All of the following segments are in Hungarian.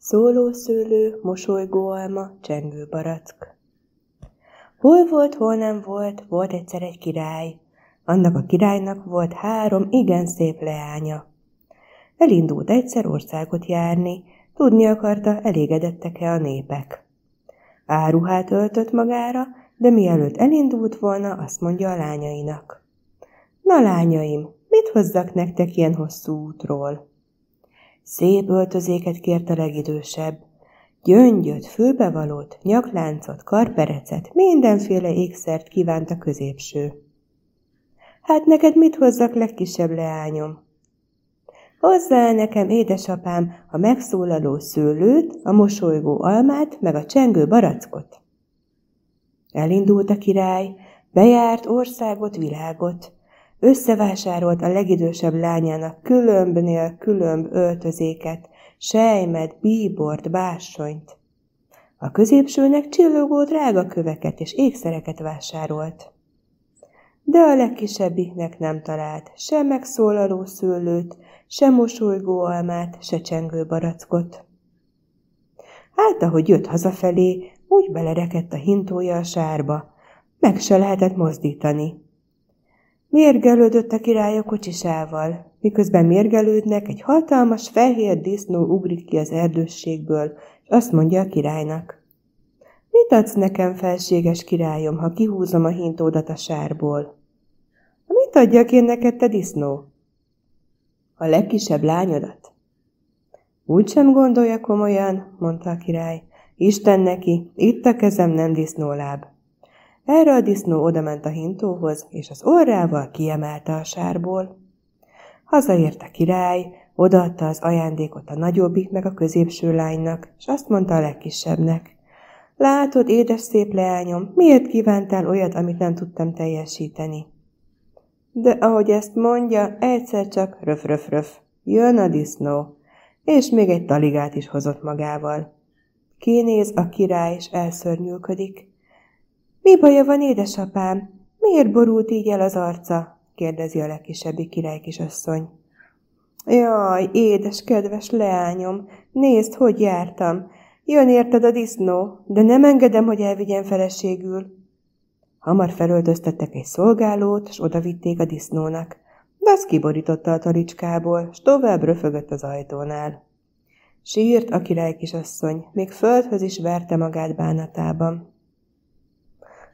Szőlő, mosolygó alma, csengő barack. Hol volt, hol nem volt, volt egyszer egy király. Annak a királynak volt három igen szép leánya. Elindult egyszer országot járni, tudni akarta, elégedettek-e a népek. Áruhát öltött magára, de mielőtt elindult volna, azt mondja a lányainak. Na lányaim, mit hozzak nektek ilyen hosszú útról? Szép öltözéket kért a legidősebb. Gyöngyöt, fülbevalót, nyakláncot, karperecet, mindenféle ékszert kívánt a középső. Hát neked mit hozzak legkisebb leányom? Hozzá nekem, édesapám, a megszólaló szőlőt, a mosolygó almát, meg a csengő barackot. Elindult a király, bejárt országot, világot, Összevásárolt a legidősebb lányának külömbnél különb öltözéket, sejmet, bíbort, básonyt. A középsőnek csillogó drága köveket és ékszereket vásárolt. De a legkisebbiknek nem talált se megszólaló szőlőt, se mosolygó almát, se csengő barackot. Hát, ahogy jött hazafelé, úgy belerekedt a hintója a sárba, meg se lehetett mozdítani. Mérgelődött a király a kocsisával. Miközben mérgelődnek, egy hatalmas fehér disznó ugrik ki az erdősségből, és azt mondja a királynak. Mit adsz nekem, felséges királyom, ha kihúzom a hintódat a sárból? Mit adjak én neked, te disznó? A legkisebb lányodat? Úgy sem gondolja komolyan, mondta a király. Isten neki, itt a kezem nem disznóláb. Erre a disznó odament a hintóhoz, és az orrával kiemelte a sárból. Hazaért a király, odaadta az ajándékot a nagyobbik meg a középső lánynak, és azt mondta a legkisebbnek. Látod, édes szép leányom, miért kívántál olyat, amit nem tudtam teljesíteni? De ahogy ezt mondja, egyszer csak röf-röf-röf. Jön a disznó, és még egy taligát is hozott magával. Kinéz a király, és elszörnyűködik. Mi baja van, édesapám? Miért borult így el az arca? kérdezi a legkisebbi királykisasszony. Jaj, édes, kedves leányom, nézd, hogy jártam. Jön érted a disznó, de nem engedem, hogy elvigyen feleségül. Hamar felöltöztettek egy szolgálót, s odavitték a disznónak. De az kiborította a talicskából, s tovább röfögött az ajtónál. Sírt a királykisasszony, még földhöz is verte magát bánatában.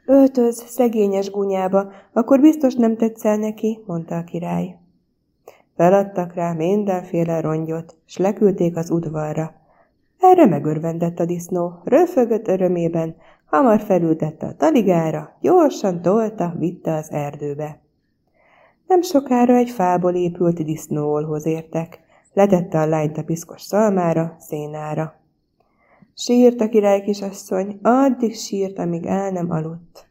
Öltöz szegényes gunyába, akkor biztos nem tetszel neki, mondta a király. Feladtak rá mindenféle rongyot, s leküldték az udvarra. Erre megörvendett a disznó, röfögött örömében, hamar felültette a taligára, gyorsan tolta, vitte az erdőbe. Nem sokára egy fából épült disznóolhoz értek, letette a lányt a piszkos szalmára, szénára. Sírt a király kisasszony, addig sírt, amíg el nem aludt.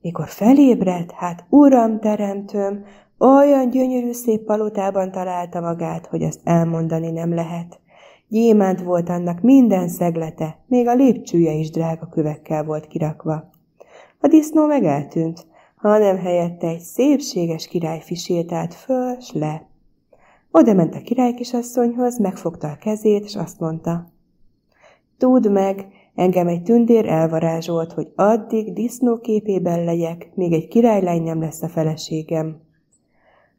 Mikor felébredt, hát uram teremtőm, olyan gyönyörű szép palotában találta magát, hogy azt elmondani nem lehet. Gyémánt volt annak minden szeglete, még a lépcsője is drága kövekkel volt kirakva. A disznó meg eltűnt, hanem helyette egy szépséges királyfi sétált föl s le. Oda ment a királykisasszonyhoz, megfogta a kezét, és azt mondta, Tudd meg, engem egy tündér elvarázsolt, hogy addig disznóképében legyek, még egy királylány nem lesz a feleségem.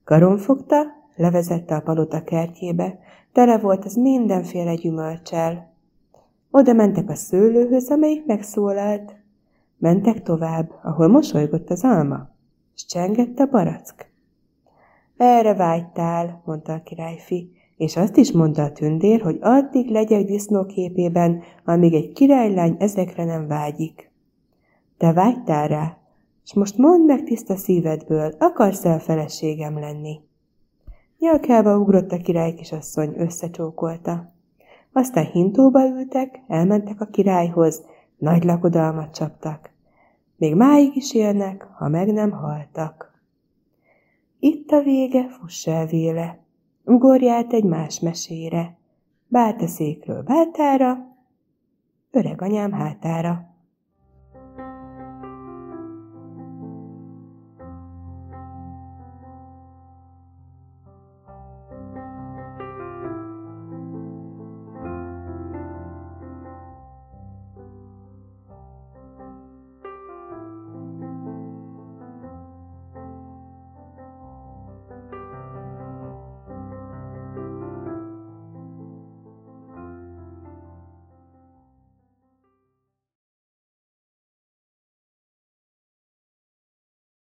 Karon fogta, levezette a palota kertjébe, tele volt az mindenféle gyümölcsel. Oda mentek a szőlőhöz, amelyik megszólalt. Mentek tovább, ahol mosolygott az alma, s csengett a barack. Erre vágytál, mondta a királyfi, és azt is mondta a tündér, hogy addig legyek disznóképében, amíg egy királylány ezekre nem vágyik. Te vágytál rá, és most mondd meg tiszta szívedből, akarsz-e a feleségem lenni? Nyalkába ugrott a király kisasszony, összecsókolta. Aztán hintóba ültek, elmentek a királyhoz, nagy lakodalmat csaptak. Még máig is élnek, ha meg nem haltak. Itt a vége, fuss el véle. Ugorját egy más mesére, székről bátára, öreg anyám hátára.